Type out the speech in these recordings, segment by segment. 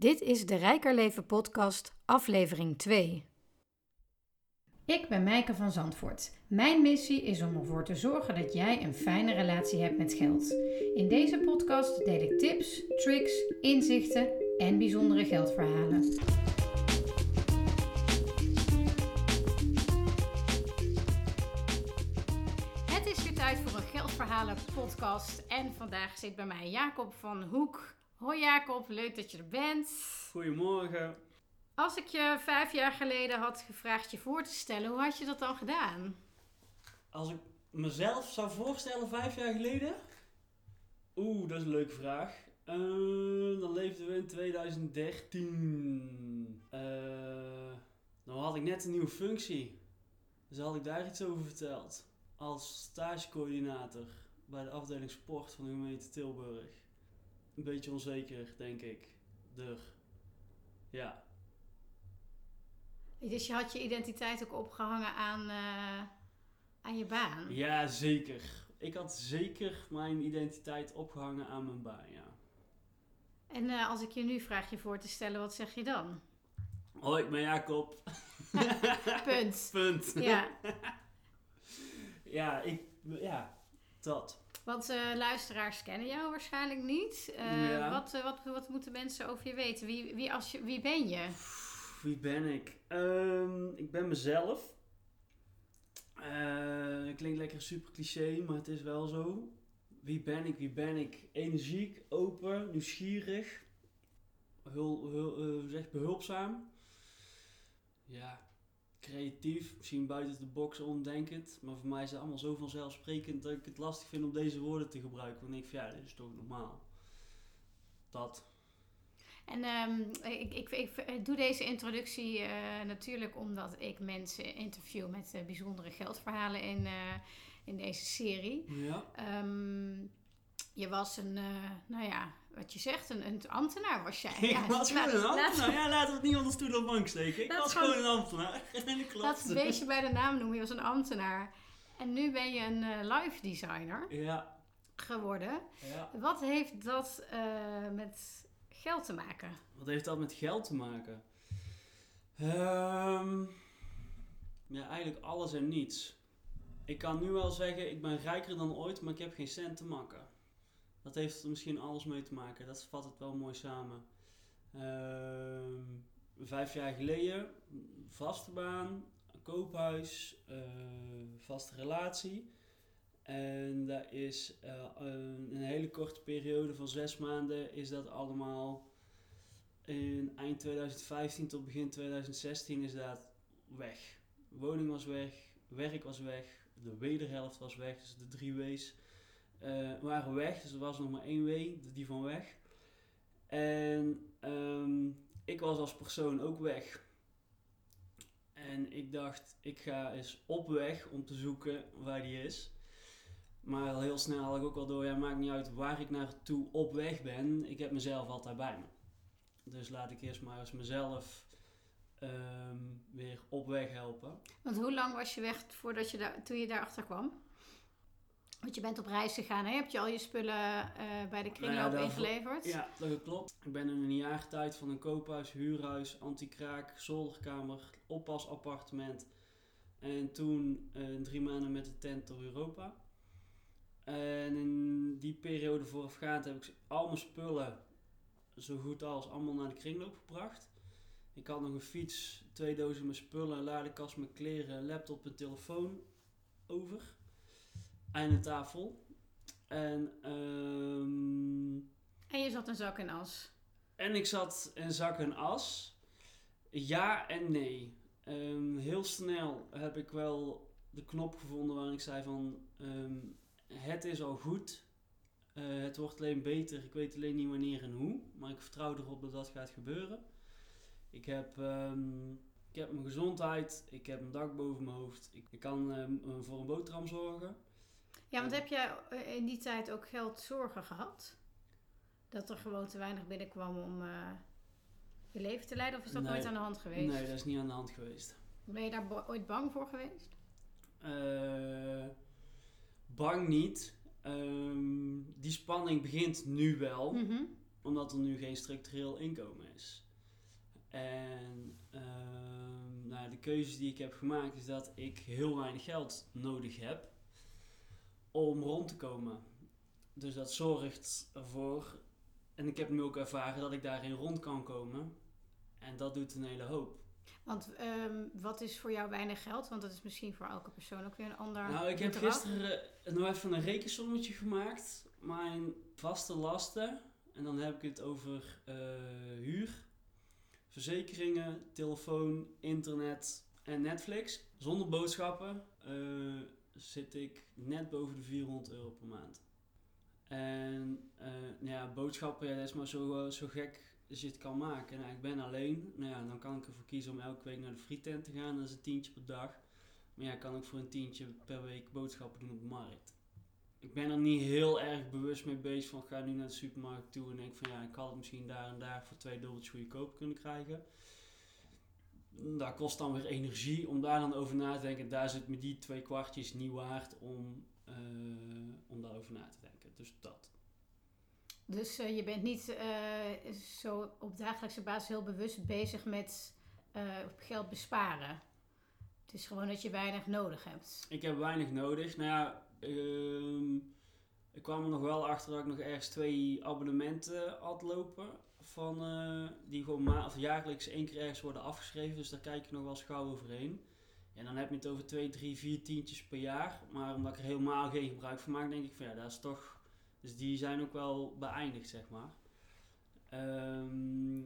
Dit is de Rijker Leven podcast, aflevering 2. Ik ben Mijke van Zandvoort. Mijn missie is om ervoor te zorgen dat jij een fijne relatie hebt met geld. In deze podcast deel ik tips, tricks, inzichten en bijzondere geldverhalen. Het is weer tijd voor een geldverhalen podcast en vandaag zit bij mij Jacob van Hoek. Hoi Jacob, leuk dat je er bent. Goedemorgen. Als ik je vijf jaar geleden had gevraagd je voor te stellen, hoe had je dat dan gedaan? Als ik mezelf zou voorstellen vijf jaar geleden? Oeh, dat is een leuke vraag. Eh, dan leefden we in 2013. Eh, dan had ik net een nieuwe functie. Dus had ik daar iets over verteld. Als stagecoördinator bij de afdeling sport van de gemeente Tilburg. Een beetje onzeker, denk ik. Der. Ja. Dus je had je identiteit ook opgehangen aan, eh, aan je baan? Ja, zeker. Ik had zeker mijn identiteit opgehangen aan mijn baan, ja. En eh, als ik je nu vraag je voor te stellen, wat zeg je dan? Hoi, ik ben Jacob. Punt. Punt. Ja, Ja, ik... Ja, dat. Want eh, luisteraars kennen jou waarschijnlijk niet. Eh, Ja. wat, eh, wat, wat moeten mensen over je weten? Wie, wie, als je, wie ben je? Wie ben ik? Ehm, ik ben mezelf. Eh, klinkt lekker super cliché, maar het is wel zo. Wie ben ik? Wie ben ik? Energiek, open, nieuwsgierig. Hul, hul, hoe zeg, behulpzaam. Ja, creatief. Misschien buiten de box omdenkend. Maar voor mij is het allemaal zo vanzelfsprekend dat ik het lastig vind om deze woorden te gebruiken. Want ik denk van ja, dit is toch normaal. Dat. En ehm, ik, ik, ik doe deze introductie eh, natuurlijk omdat ik mensen interview met eh, bijzondere geldverhalen in, eh, in deze serie. Ja. Ehm, je was een, nou ja, wat je zegt, een, een ambtenaar was jij. Ik was laat- gewoon een laat- ambtenaar. Ja, laten we het niet onder stoel of bank steken. Ik was gewoon- een ambtenaar. En dat klopt. Laat het een beetje bij de naam noemen. Je was een ambtenaar. En nu ben je een eh, live designer Ja, geworden. ja. Wat heeft dat eh, met geld te maken? Wat heeft dat met geld te maken? Ehm, ja, eigenlijk alles en niets. Ik kan nu wel zeggen, ik ben rijker dan ooit, maar ik heb geen cent te makken. Dat heeft er misschien alles mee te maken. Dat vat het wel mooi samen. Ehm, vijf jaar geleden, vaste baan, koophuis, eh, vaste relatie. En dat is eh, een, een hele korte periode van zes maanden is dat allemaal in eind 2015 tot begin 2016 is dat weg. Woning was weg, werk was weg, de wederhelft was weg, dus de drie W's waren weg. Dus er was nog maar één W, die van weg. En ehm, ik was als persoon ook weg. En ik dacht, ik ga eens op weg om te zoeken waar die is. Maar al heel snel had ik ook al door, ja, maakt niet uit waar ik naartoe op weg ben. Ik heb mezelf altijd bij me. Dus laat ik eerst maar eens mezelf ehm, weer op weg helpen. Want hoe lang was je weg voordat je daar, toen je daarachter kwam? Want je bent op reis gegaan, hè? Heb je al je spullen eh, bij de kringloop Nou ja, ingeleverd? Ja, dat klopt. Ik ben in een jaar tijd van een koophuis, huurhuis, anti-kraak, zolderkamer, oppasappartement. En toen eh, drie maanden met de tent door Europa. En in die periode voorafgaand heb ik al mijn spullen zo goed als allemaal naar de kringloop gebracht. Ik had nog een fiets, twee dozen met spullen, een ladekast met kleren, een laptop en telefoon over. En een tafel. En, ehm, En je zat een zak en as. en ik zat in zak en as. Ja en nee. Ehm, heel snel heb ik wel de knop gevonden waarin ik zei van... ehm, het is al goed. Eh, het wordt alleen beter. Ik weet alleen niet wanneer en hoe. Maar ik vertrouw erop dat dat gaat gebeuren. Ik heb, ik heb mijn gezondheid. Ik heb een dak boven mijn hoofd. Ik, ik kan voor een boterham zorgen. Ja, want heb jij eh, in die tijd ook geldzorgen gehad? Dat er gewoon te weinig binnenkwam om eh, je leven te leiden? Of is dat Nee. nooit aan de hand geweest? Nee, dat is niet aan de hand geweest. Ben je daar ooit bang voor geweest? Eh, bang niet. Ehm, die spanning begint nu wel. Mhm. omdat er nu geen structureel inkomen is. En ehm, nou, de keuzes die ik heb gemaakt is dat ik heel weinig geld nodig heb om rond te komen. Dus dat zorgt ervoor, en ik heb nu ook ervaren dat ik daarin rond kan komen. En dat doet een hele hoop. Want ehm, wat is voor jou weinig geld? Want dat is misschien voor elke persoon ook weer een ander. Nou, ik heb bedrag. gisteren nog even een rekensommetje gemaakt. Mijn vaste lasten, en dan heb ik het over eh, huur, verzekeringen, telefoon, internet en Netflix. Zonder boodschappen eh, zit ik net boven de 400 euro per maand. En nou ja, boodschappen, ja, dat is maar zo, eh, zo gek als je het kan maken. Nou, ik ben alleen, nou ja, dan kan ik ervoor kiezen om elke week naar de frietent te gaan. Dat is een tientje per dag. Maar ja, kan ook voor een tientje per week boodschappen doen op de markt. Ik ben er niet heel erg bewust mee bezig van, ik ga nu naar de supermarkt toe en denk van ja, ik had het misschien daar en daar voor twee dubbeltjes goedkoop kunnen krijgen. Dat kost dan weer energie om daar dan over na te denken. Daar zit me die twee kwartjes niet waard om, eh, om daarover na te denken. Dus dat. Dus eh, je bent niet eh, zo op dagelijkse basis heel bewust bezig met geld besparen. Het is gewoon dat je weinig nodig hebt. Ik heb weinig nodig. Nou ja, ehm, ik kwam er nog wel achter dat ik nog ergens twee abonnementen had lopen. Van, eh, die gewoon ma of jaarlijks één keer ergens worden afgeschreven. Dus daar kijk ik nog wel eens gauw overheen. En dan heb je het over twee, drie, vier tientjes per jaar. Maar omdat ik er helemaal geen gebruik van maak, denk ik van ja, dat is toch... Dus die zijn ook wel beëindigd, zeg maar. Ehm,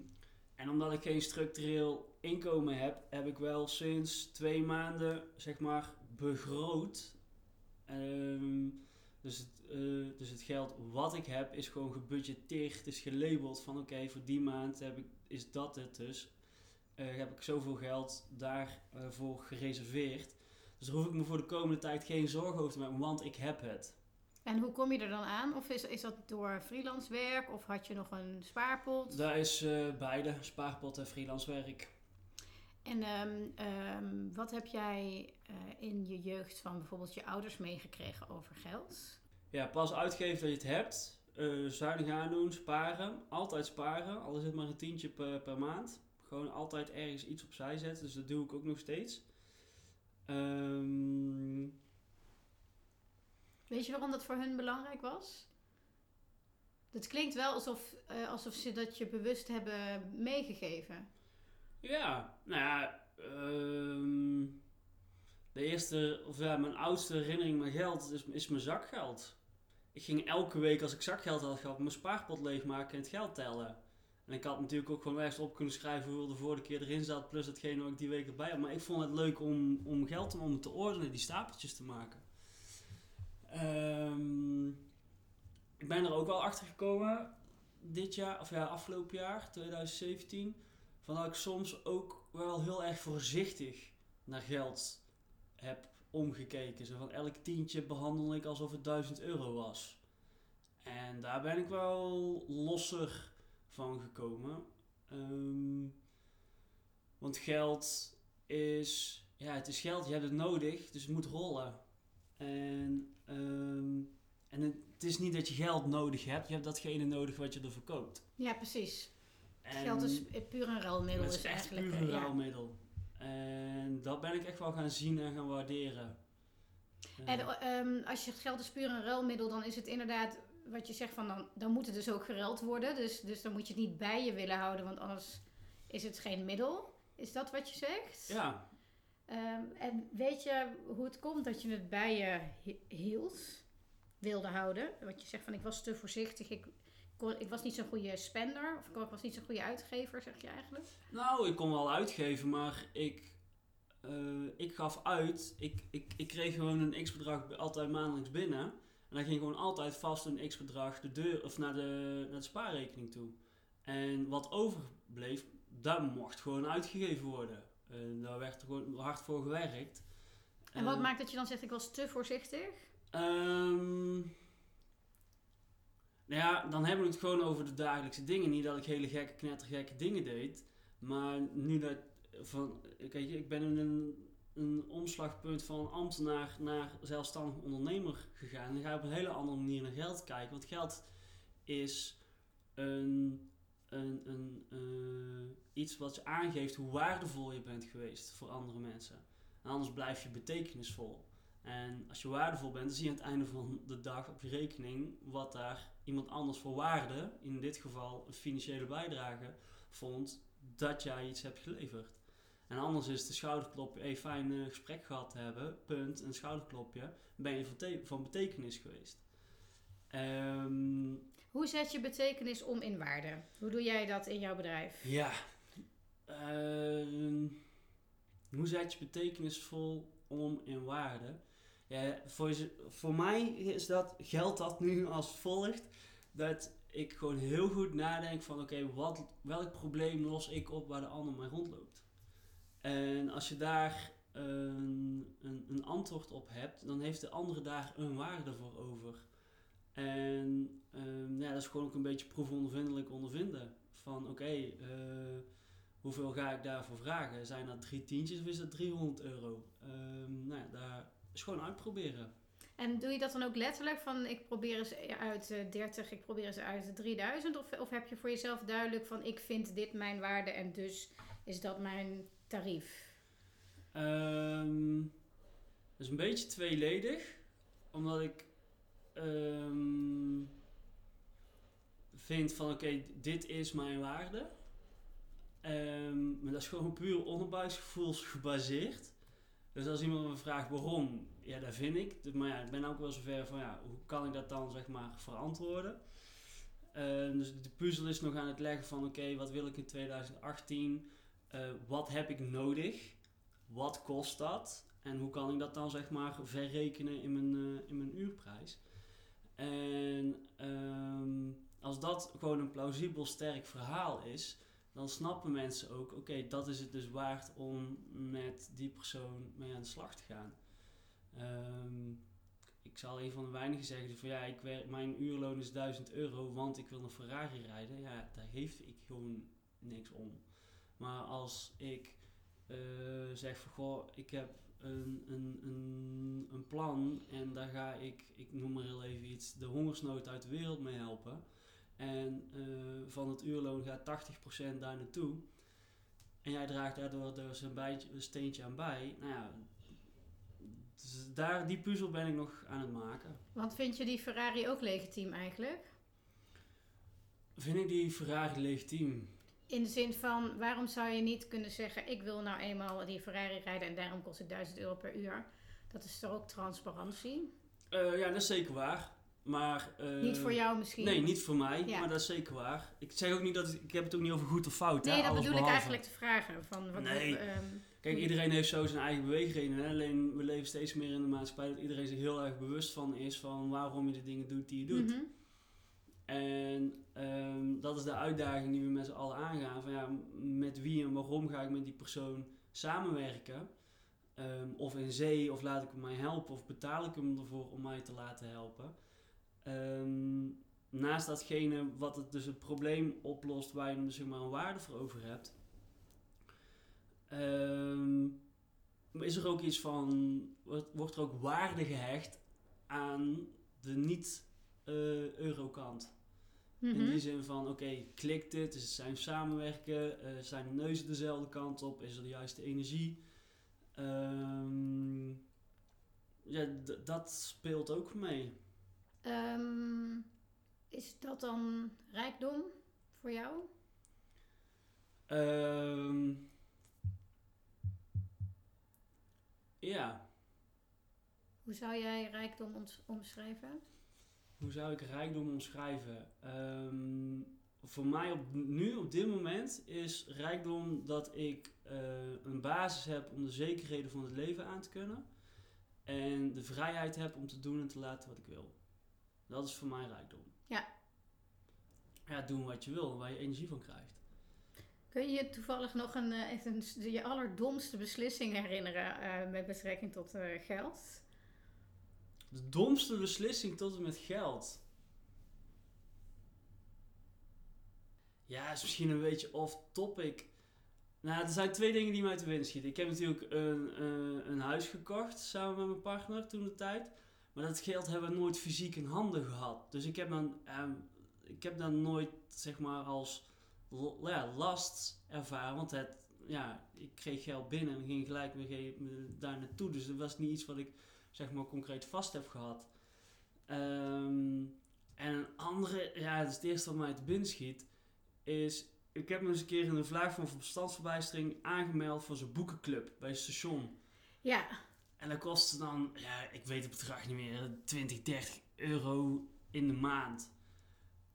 en omdat ik geen structureel inkomen heb, heb ik wel sinds twee maanden, zeg maar, begroot. Ehm, dus, het, eh, dus het geld wat ik heb is gewoon gebudgeteerd. Het is gelabeld van oké, voor die maand heb ik, is dat het dus. Eh, heb ik zoveel geld daarvoor gereserveerd. Dus daar hoef ik me voor de komende tijd geen zorgen over te maken, want ik heb het. En hoe kom je er dan aan? Of is, is dat door freelance werk? Of had je nog een spaarpot? Dat is eh, beide, spaarpot en freelance werk. En ehm, ehm, wat heb jij eh, in je jeugd van bijvoorbeeld je ouders meegekregen over geld? Ja, pas uitgeven dat je het hebt. eh zuinig aandoen, sparen. Altijd sparen. Al is het maar een tientje per, per maand. Gewoon altijd ergens iets opzij zetten. Dus dat doe ik ook nog steeds. Ehm, Weet je waarom dat voor hun belangrijk was? Het klinkt wel alsof, eh, alsof ze dat je bewust hebben meegegeven. Ja, nou ja. ehm, de eerste, of ja, mijn oudste herinnering met geld is, is mijn zakgeld. Ik ging elke week als ik zakgeld had gehad, mijn spaarpot leegmaken en het geld tellen. En ik had natuurlijk ook gewoon ergens op kunnen schrijven hoeveel de vorige keer erin zat, plus hetgene wat ik die week erbij had. Maar ik vond het leuk om, om geld om te ordenen, die stapeltjes te maken. Ehm, ik ben er ook wel achter gekomen dit jaar, of ja, afgelopen jaar, 2017, van ik soms ook wel heel erg voorzichtig naar geld heb omgekeken. Zo van elk tientje behandel ik alsof het 1000 euro was. En daar ben ik wel losser van gekomen. Ehm, want geld is, ja, het is geld, je hebt het nodig, dus het moet rollen. En, ehm, en het, het is niet dat je geld nodig hebt, je hebt datgene nodig wat je ervoor koopt. Ja, precies. En Geld is puur een ruilmiddel. het Is echt eigenlijk, puur een ja. ruilmiddel. En dat ben ik echt wel gaan zien en gaan waarderen. En Eh, ehm, als je geld is puur een ruilmiddel, dan is het inderdaad wat je zegt van dan, dan moet het dus ook geruild worden. Dus, dus dan moet je het niet bij je willen houden, want anders is het geen middel. Is dat wat je zegt? ja, Ehm, en weet je hoe het komt dat je het bij je hi- hield, wilde houden? Wat je zegt van ik was te voorzichtig, ik, ik was niet zo'n goede spender of ik was niet zo'n goede uitgever, zeg je eigenlijk? Nou, ik kon wel uitgeven, maar ik, eh, ik gaf uit. Ik, ik, ik kreeg gewoon een x-bedrag altijd maandelijks binnen. En dan ging gewoon altijd vast een x-bedrag de deur, of naar, de, naar de spaarrekening toe. En wat overbleef, dat mocht gewoon uitgegeven worden. En daar werd er gewoon hard voor gewerkt. En wat Eh, maakt dat je dan zegt ik was te voorzichtig? Ehm, nou ja, dan hebben we het gewoon over de dagelijkse dingen. Niet dat ik hele gekke, knettergekke dingen deed. Maar nu dat... Van, kijk, ik ben in een, een omslagpunt van ambtenaar naar zelfstandig ondernemer gegaan. Dan ga ik op een hele andere manier naar geld kijken. Want geld is een, een, een, eh, iets wat je aangeeft hoe waardevol je bent geweest voor andere mensen. En anders blijf je betekenisvol. En als je waardevol bent, dan zie je aan het einde van de dag op je rekening wat daar iemand anders voor waarde, in dit geval een financiële bijdrage, vond dat jij iets hebt geleverd. En anders is de schouderklopje, hey, fijn uh, gesprek gehad hebben, punt, een schouderklopje, ben je van, van betekenis geweest. Um, Hoe zet je betekenis om in waarde? Hoe doe jij dat in jouw bedrijf? Ja, uh, hoe zet je betekenisvol om in waarde? Ja, voor, voor mij is dat, geldt dat nu als volgt. Dat ik gewoon heel goed nadenk van oké, wat welk probleem los ik op waar de ander mee rondloopt. En als je daar een, een, een, antwoord op hebt, dan heeft de andere daar een waarde voor over. En um, ja, dat is gewoon ook een beetje proefondervindelijk ondervinden. Van oké, eh, hoeveel ga ik daarvoor vragen? Zijn dat drie tientjes of is dat 300 euro? Um, nou ja, daar is gewoon uitproberen. En doe je dat dan ook letterlijk van ik probeer eens uit 30, ik probeer eens uit 3000? Of, of heb je voor jezelf duidelijk van ik vind dit mijn waarde en dus is dat mijn tarief? Um, dat is een beetje tweeledig. Omdat ik um, vind van oké, dit is mijn waarde. Um, maar dat is gewoon puur onderbuiksgevoels gebaseerd. Dus als iemand me vraagt waarom, ja, dat vind ik. Maar ja, ik ben ook wel zover van ja, hoe kan ik dat dan zeg maar verantwoorden? Uh, dus de puzzel is nog aan het leggen van oké, wat wil ik in 2018? Uh, eh, wat heb ik nodig? Wat kost dat? En hoe kan ik dat dan zeg maar verrekenen in mijn, uh, in mijn uurprijs? En um, als dat gewoon een plausibel sterk verhaal is, dan snappen mensen ook, oké, dat is het dus waard om met die persoon mee aan de slag te gaan. Um, ik zal een van de weinigen zeggen van ja, ik werk, mijn uurloon is 1000 euro, want ik wil een Ferrari rijden. Ja, daar geef ik gewoon niks om. Maar als ik uh, zeg van goh, ik heb een, een, een, een plan en daar ga ik, ik noem maar heel even iets, de hongersnood uit de wereld mee helpen en uh, van het uurloon gaat 80% daar naartoe. En jij draagt daardoor dus een, bijtje, een steentje aan bij. Nou ja, dus daar, die puzzel ben ik nog aan het maken. Want vind je die Ferrari ook legitiem eigenlijk? Vind ik die Ferrari legitiem? In de zin van, waarom zou je niet kunnen zeggen... ik wil nou eenmaal die Ferrari rijden en daarom kost het 1000 euro per uur. Dat is toch ook transparantie? Uh, ja, dat is zeker waar. Maar, uh, niet voor jou misschien? Nee, niet voor mij, maar dat is zeker waar. Ik zeg ook niet dat ik heb het ook niet over goed of fout. Nee, hè, dat bedoel ik eigenlijk te vragen. Van wat nee. um, Kijk, iedereen heeft zo zijn eigen beweegredenen. Alleen we leven steeds meer in de maatschappij dat iedereen zich heel erg bewust van is van waarom je de dingen doet die je doet. Mm -hmm. En um, dat is de uitdaging die we met z'n allen aangaan. Van ja, met wie en waarom ga ik met die persoon samenwerken? Um, of in zee, of laat ik hem mij helpen, of betaal ik hem ervoor om mij te laten helpen. Um, naast datgene wat het dus het probleem oplost waar je dus zeg maar een waarde voor over hebt, um, is er ook iets van, wordt er ook waarde gehecht aan de niet-eurokant. Uh, In mhm. die zin van, oké, klikt dit? Is zijn samenwerken? Uh, zijn de neuzen dezelfde kant op? Is er de juiste energie? Um, ja, dat speelt ook mee. Um, is dat dan rijkdom voor jou? Um, ja. Hoe zou jij rijkdom omschrijven? Hoe zou ik rijkdom omschrijven? Um, voor mij op, nu, op dit moment, is rijkdom dat ik uh, een basis heb om de zekerheden van het leven aan te kunnen. En de vrijheid heb om te doen en te laten wat ik wil. Dat is voor mij rijkdom. Ja. Ja, doen wat je wil, waar je energie van krijgt. Kun je je toevallig nog een, eh, een, je allerdomste beslissing herinneren uh, met betrekking tot uh, geld? De domste beslissing tot en met geld? Ja, is misschien een beetje off-topic. Nou, er zijn twee dingen die mij te winnen schieten. Ik heb natuurlijk een, een huis gekocht samen met mijn partner toen de tijd. Maar dat geld hebben we nooit fysiek in handen gehad. Dus ik heb dan, ehm, ik heb dat nooit zeg maar als ja, last ervaren. Want het, ja, ik kreeg geld binnen en ging gelijk weer daar naartoe. Dus dat was niet iets wat ik zeg maar concreet vast heb gehad. Ehm, en een andere, ja, dat is het eerste wat mij te binnen schiet, is ik heb me eens een keer in de vlaag van verstandsverbijstering aangemeld voor zo'n boekenclub bij het station. Ja. En dat kostte dan, ja, ik weet het bedrag niet meer, 20, 30 euro in de maand.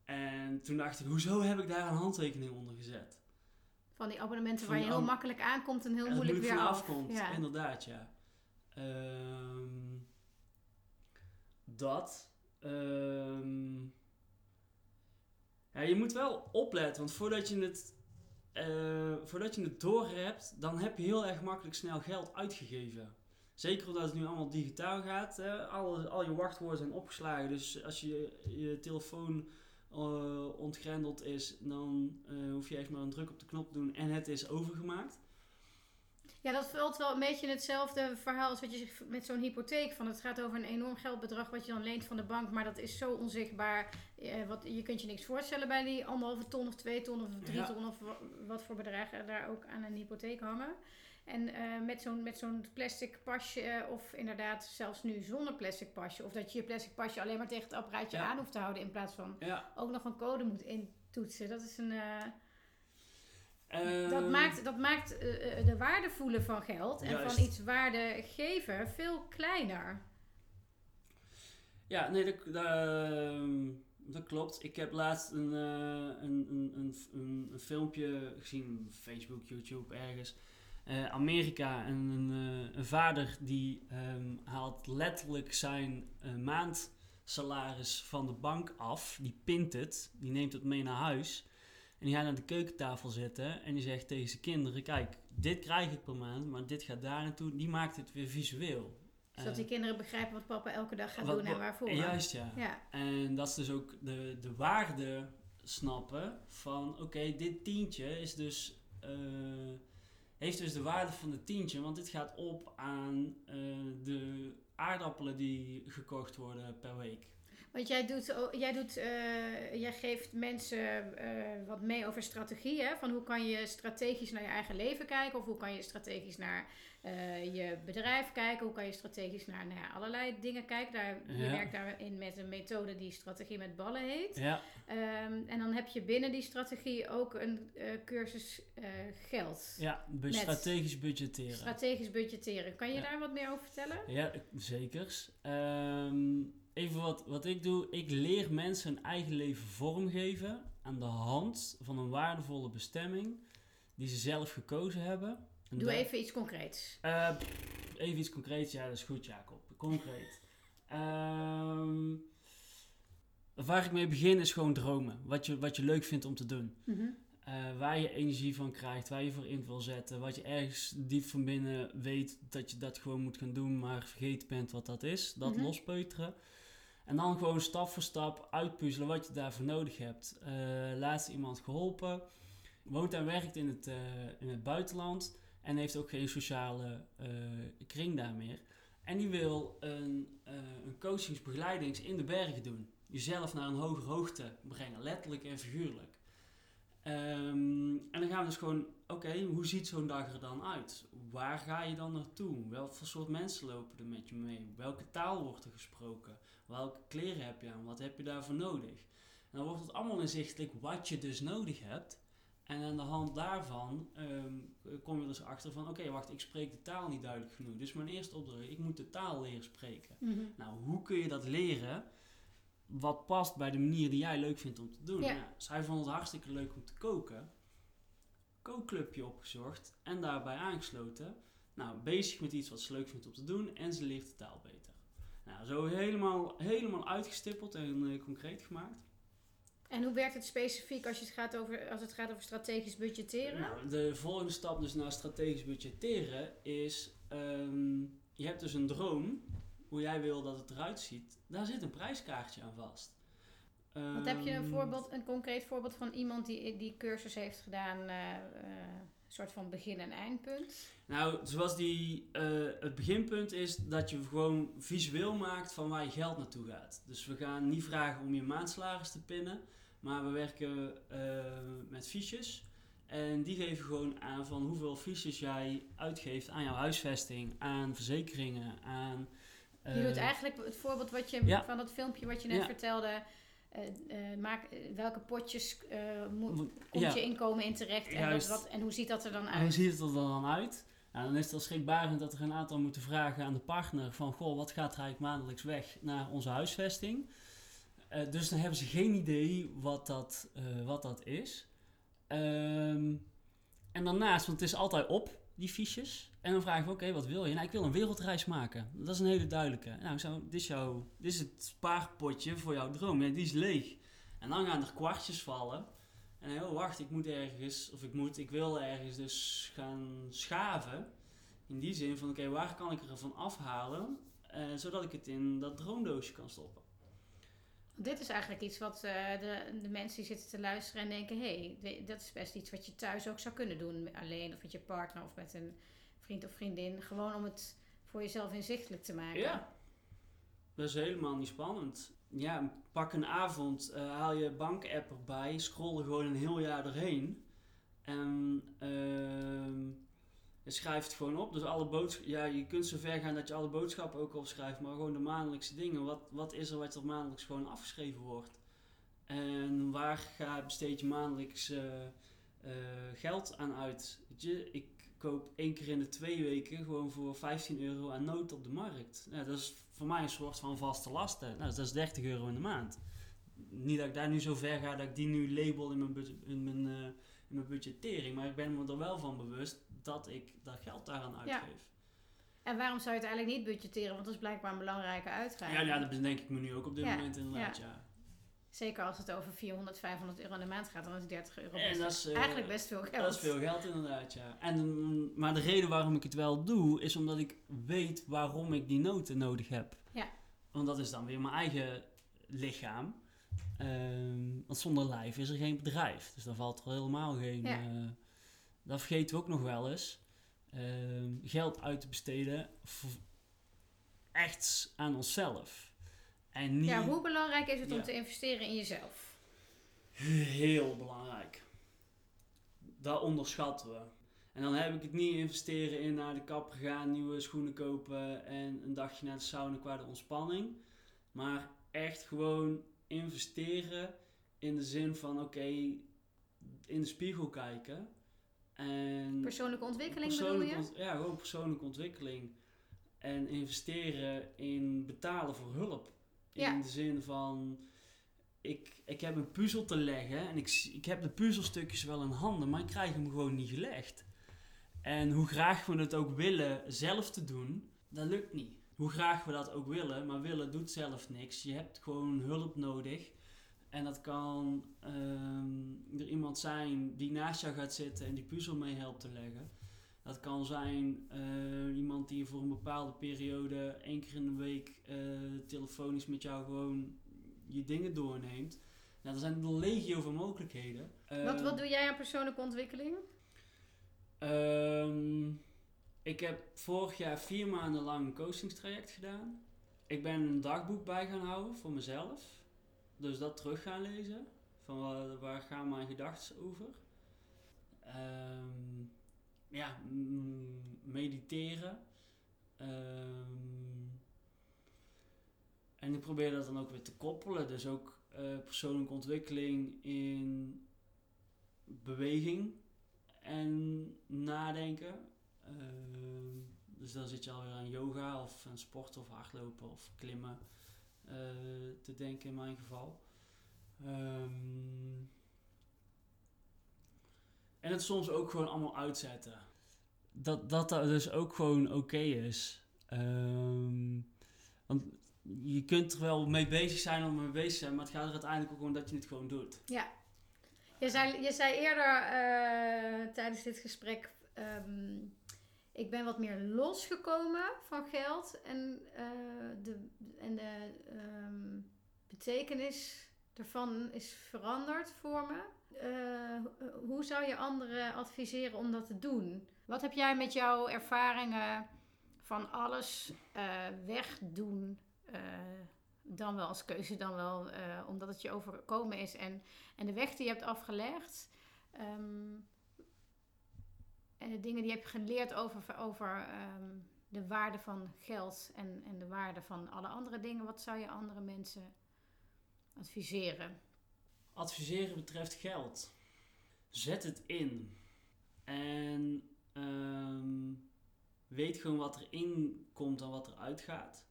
En toen dacht ik, hoezo heb ik daar een handtekening onder gezet? Van die abonnementen waar je heel makkelijk aankomt en heel moeilijk weer afkomt. Ja. Inderdaad, ja. Ehm, dat. Um, ja, je moet wel opletten, want voordat je het, uh, voordat je het door hebt, dan heb je heel erg makkelijk snel geld uitgegeven. Zeker omdat het nu allemaal digitaal gaat. Hè? Al, al je wachtwoorden zijn opgeslagen. Dus als je je telefoon uh, ontgrendeld is, dan uh, hoef je echt maar een druk op de knop te doen en het is overgemaakt. Ja, dat valt wel een beetje hetzelfde verhaal als wat je zegt met zo'n hypotheek. Van het gaat over een enorm geldbedrag wat je dan leent van de bank, maar dat is zo onzichtbaar. Eh, wat, je kunt je niks voorstellen bij die anderhalve ton of twee ton of drie ton of wat voor bedragen daar ook aan een hypotheek hangen. En uh, met zo'n met zo'n plastic pasje, uh, of inderdaad zelfs nu zonder plastic pasje, of dat je je plastic pasje alleen maar tegen het apparaatje aan hoeft te houden in plaats van ja. ook nog een code moet intoetsen. Dat is een. Uh, dat maakt, dat maakt de waarde voelen van geld en van iets waarde geven veel kleiner. Ja, nee, dat, dat, ehm, dat klopt. Ik heb laatst een, een, een, een, een, filmpje gezien, Facebook, YouTube, ergens uh, Amerika en een, uh, een, vader die um, haalt letterlijk zijn uh, maandsalaris van de bank af. Die pint het, die neemt het mee naar huis. En die gaat aan de keukentafel zitten en die zegt tegen zijn kinderen: Kijk, dit krijg ik per maand, maar dit gaat daar naartoe. Die maakt het weer visueel. Zodat die kinderen begrijpen wat papa elke dag gaat doen en waarvoor. Juist, ja. ja. En dat is dus ook de, de waarde snappen van: Oké, dit tientje is dus heeft dus de waarde van de tientje, want dit gaat op aan uh, de aardappelen die gekocht worden per week. Want jij, doet, jij, doet, uh, jij geeft mensen uh, wat mee over strategie. Hè? Van hoe kan je strategisch naar je eigen leven kijken? Of hoe kan je strategisch naar uh, je bedrijf kijken? Hoe kan je strategisch naar nou ja, allerlei dingen kijken? Daar, Je werkt daarin met een methode die strategie met ballen heet. Ja. Um, en dan heb je binnen die strategie ook een cursus geld. Ja, strategisch budgetteren. Strategisch budgetteren. Kan je daar wat meer over vertellen? Ja, zeker. Um, even wat, wat ik doe. Ik leer mensen hun eigen leven vormgeven aan de hand van een waardevolle bestemming die ze zelf gekozen hebben. doe even iets concreets. Uh, even iets concreets, ja, dat is goed, Jacob. Concreet. uh, waar ik mee begin is gewoon dromen. Wat je, wat je leuk vindt om te doen. Mm -hmm. uh, waar je energie van krijgt, waar je voor in wil zetten. Wat je ergens diep van binnen weet dat je dat gewoon moet gaan doen, maar vergeten bent wat dat is. Dat mm -hmm. lospeuteren. En dan gewoon stap voor stap uitpuzzelen wat je daarvoor nodig hebt. Uh, laatst iemand geholpen, woont en werkt in het, uh, in het buitenland en heeft ook geen sociale uh, kring daar meer. En die wil een, een coachingsbegeleidings in de bergen doen. Jezelf naar een hogere hoogte brengen, letterlijk en figuurlijk. Um, en dan gaan we dus gewoon, oké, okay, hoe ziet zo'n dag er dan uit? Waar ga je dan naartoe? Welke soort mensen lopen er met je mee? Welke taal wordt er gesproken? Welke kleren heb je aan? Wat heb je daarvoor nodig? En dan wordt het allemaal inzichtelijk wat je dus nodig hebt. En aan de hand daarvan um, kom je dus achter van, oké, okay, wacht, ik spreek de taal niet duidelijk genoeg. Dus mijn eerste opdracht, ik moet de taal leren spreken. Mm -hmm. Nou, hoe kun je dat leren? Wat past bij de manier die jij leuk vindt om te doen? Ja. Ja, zij vond het hartstikke leuk om te koken. Kookclubje opgezocht en daarbij aangesloten. Nou, bezig met iets wat ze leuk vindt om te doen en ze leert de taal beter. Nou, zo helemaal, helemaal uitgestippeld en uh, concreet gemaakt. En hoe werkt het specifiek als, je het, gaat over, als het gaat over strategisch budgetteren? Nou, de volgende stap dus naar strategisch budgetteren is... Um, je hebt dus een droom, hoe jij wil dat het eruit ziet. Daar zit een prijskaartje aan vast. Wat heb je een, voorbeeld, een concreet voorbeeld van iemand die die cursus heeft gedaan... Uh, uh, een soort van begin- en eindpunt? Nou, zoals die, uh, het beginpunt is dat je gewoon visueel maakt van waar je geld naartoe gaat. Dus we gaan niet vragen om je maandsalaris te pinnen. Maar we werken met fiches. En die geven gewoon aan van hoeveel fiches jij uitgeeft aan jouw huisvesting, aan verzekeringen, aan... je doet eigenlijk het voorbeeld wat je, van dat filmpje wat je net vertelde uh, maak, welke potjes moet, komt je inkomen in terecht en, wat, wat, en hoe ziet dat er dan uit? En hoe ziet het er dan uit? Nou, dan is het al schrikbarend dat er een aantal moeten vragen aan de partner van... Goh, wat gaat er eigenlijk maandelijks weg naar onze huisvesting? Uh, dus dan hebben ze geen idee wat dat, wat dat is. Um, en daarnaast, want het is altijd op, die fiches. En dan vragen we, oké, wat wil je? Nou, ik wil een wereldreis maken. Dat is een hele duidelijke. Nou, dit, is jouw, dit is het spaarpotje voor jouw droom. Ja, die is leeg. En dan gaan er kwartjes vallen. En oh, wacht, ik moet ergens, of ik moet, ik wil ergens dus gaan schaven. In die zin van, oké, waar kan ik ervan afhalen? Uh, zodat ik het in dat droomdoosje kan stoppen. Dit is eigenlijk iets wat uh, de, de mensen die zitten te luisteren en denken: hé, hey, dat is best iets wat je thuis ook zou kunnen doen. Alleen of met je partner of met een vriend of vriendin. Gewoon om het voor jezelf inzichtelijk te maken. Ja, dat is helemaal niet spannend. Ja, pak een avond, uh, haal je bankapp erbij, scroll er gewoon een heel jaar doorheen. En uh, je schrijft het gewoon op. Dus alle boodschappen, ja, je kunt zo ver gaan dat je alle boodschappen ook opschrijft, maar gewoon de maandelijkse dingen. Wat, wat is er wat er maandelijks gewoon afgeschreven wordt? En waar ga, besteed je maandelijks uh, geld aan uit? Je, ik koop één keer in de twee weken gewoon voor 15 euro aan nood op de markt. Ja, dat is voor mij een soort van vaste lasten. Nou, dat is 30 euro in de maand. Niet dat ik daar nu zo ver ga dat ik die nu label in mijn, in mijn, uh, in mijn budgettering, maar ik ben me er wel van bewust dat ik dat geld daaraan uitgeef. En waarom zou je het eigenlijk niet budgetteren? Want dat is blijkbaar een belangrijke uitgave. Ja, ja dat denk ik me nu ook op dit moment inderdaad, ja. Zeker als het over 400, 500 euro in de maand gaat, dan is 30 euro best, dat is, eigenlijk best veel geld. Dat is veel geld inderdaad, ja. En, maar de reden waarom ik het wel doe, is omdat ik weet waarom ik die noten nodig heb. Ja. Want dat is dan weer mijn eigen lichaam. Um, want zonder lijf is er geen bedrijf. Dus dan valt er helemaal geen... Ja. Uh, dat vergeten we ook nog wel eens. Uh, geld uit te besteden echt aan onszelf. En niet, ja, hoe belangrijk is het om te investeren in jezelf? Heel belangrijk. Dat onderschatten we. En dan heb ik het niet investeren in naar de kapper gaan, nieuwe schoenen kopen en een dagje naar de sauna qua de ontspanning. Maar echt gewoon investeren in de zin van oké, in de spiegel kijken. En persoonlijke ontwikkeling bedoel je? ja, gewoon persoonlijke ontwikkeling. En investeren in betalen voor hulp. In de zin van, ik, ik heb een puzzel te leggen en ik, ik heb de puzzelstukjes wel in handen, maar ik krijg hem gewoon niet gelegd. En hoe graag we het ook willen zelf te doen, dat lukt niet. Hoe graag we dat ook willen, maar willen doet zelf niks. Je hebt gewoon hulp nodig. En dat kan uh, er iemand zijn die naast jou gaat zitten en die puzzel mee helpt te leggen. Dat kan zijn uh, iemand die voor een bepaalde periode één keer in de week uh, telefonisch met jou gewoon je dingen doorneemt. Nou, er zijn een legio van mogelijkheden. wat, wat doe jij aan persoonlijke ontwikkeling? Um, ik heb vorig jaar vier maanden lang een coachingstraject gedaan. Ik ben een dagboek bij gaan houden voor mezelf. Dus dat terug gaan lezen. Van waar, waar gaan mijn gedachten over? Um, ja, mediteren. Um, en ik probeer dat dan ook weer te koppelen. Dus ook uh, persoonlijke ontwikkeling in beweging en nadenken. Uh, dus dan zit je alweer aan yoga of aan sport of hardlopen of klimmen uh, te denken in mijn geval. Um, en het soms ook gewoon allemaal uitzetten. Dat dat, dat dus ook gewoon oké is. Um, want je kunt er wel mee bezig zijn om mee bezig te zijn, maar het gaat er uiteindelijk ook om dat je het gewoon doet. Ja. Je zei, je zei eerder uh, tijdens dit gesprek, um, ik ben wat meer losgekomen van geld en, uh, de, en de um, betekenis ervan is veranderd voor me. Uh, hoe zou je anderen adviseren om dat te doen? Wat heb jij met jouw ervaringen van alles uh, wegdoen dan wel als keuze, dan wel eh, omdat het je overkomen is en, en de weg die je hebt afgelegd. Ehm, en de dingen die je hebt geleerd over, over ehm, de waarde van geld en, en de waarde van alle andere dingen. Wat zou je andere mensen adviseren? Adviseren betreft geld. Zet het in. En ehm, weet gewoon wat erin komt en wat eruit gaat.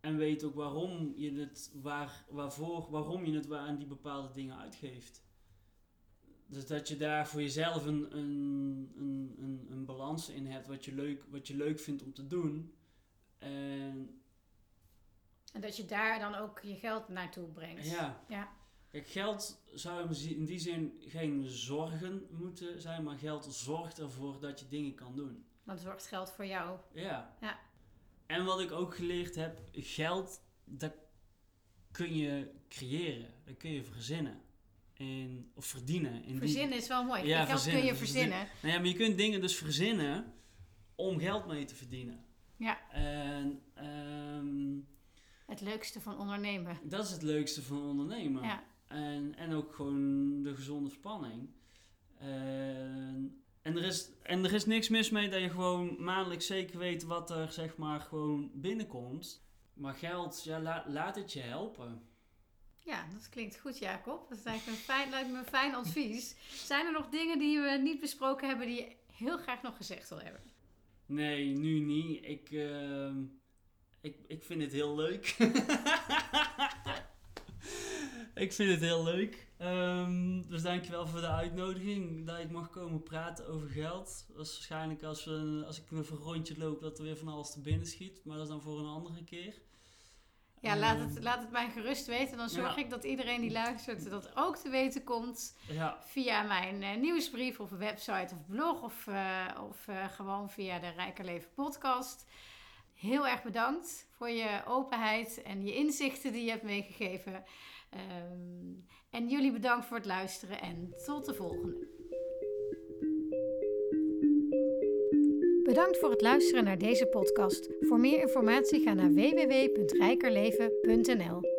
En weet ook waarom je het, waar, waarvoor, waarom je het waar aan die bepaalde dingen uitgeeft. Dus dat je daar voor jezelf een, een, een, een, een balans in hebt wat je, leuk, wat je leuk vindt om te doen. En, en dat je daar dan ook je geld naartoe brengt. Ja. ja. Kijk, geld zou in die zin geen zorgen moeten zijn, maar geld zorgt ervoor dat je dingen kan doen. Want het zorgt geld voor jou. Ja. ja. En wat ik ook geleerd heb, geld, dat kun je creëren, dat kun je verzinnen. In, of verdienen. In verzinnen is wel mooi. Ja, geld kun je verzinnen. Nou ja, maar je kunt dingen dus verzinnen om geld mee te verdienen. Ja. En, um, het leukste van ondernemen. Dat is het leukste van ondernemen. Ja. En, en ook gewoon de gezonde spanning. En, en, er is, en er is niks mis mee dat je gewoon maandelijks zeker weet wat er zeg maar gewoon binnenkomt. Maar geld, ja, laat het je helpen. Ja, dat klinkt goed, Jacob. Dat lijkt me, een fijn, lijkt me een fijn advies. Zijn er nog dingen die we niet besproken hebben die je heel graag nog gezegd wil hebben? Nee, nu niet. Ik, uh, ik, ik vind het heel leuk. ik vind het heel leuk. Um, dus dankjewel voor de uitnodiging dat ik mag komen praten over geld. Dat is waarschijnlijk als, we, als ik weer een rondje loop dat er weer van alles te binnen schiet. Maar dat is dan voor een andere keer. Ja, laat het, laat het mij gerust weten. Dan zorg ik dat iedereen die luistert dat ook te weten komt. Ja. Via mijn uh, nieuwsbrief of website of blog. Of, uh, of uh, gewoon via de Rijker Leven podcast. Heel erg bedankt voor je openheid en je inzichten die je hebt meegegeven. Um, en jullie bedankt voor het luisteren en tot de volgende. Bedankt voor het luisteren naar deze podcast. Voor meer informatie ga naar www.rijkerleven.nl.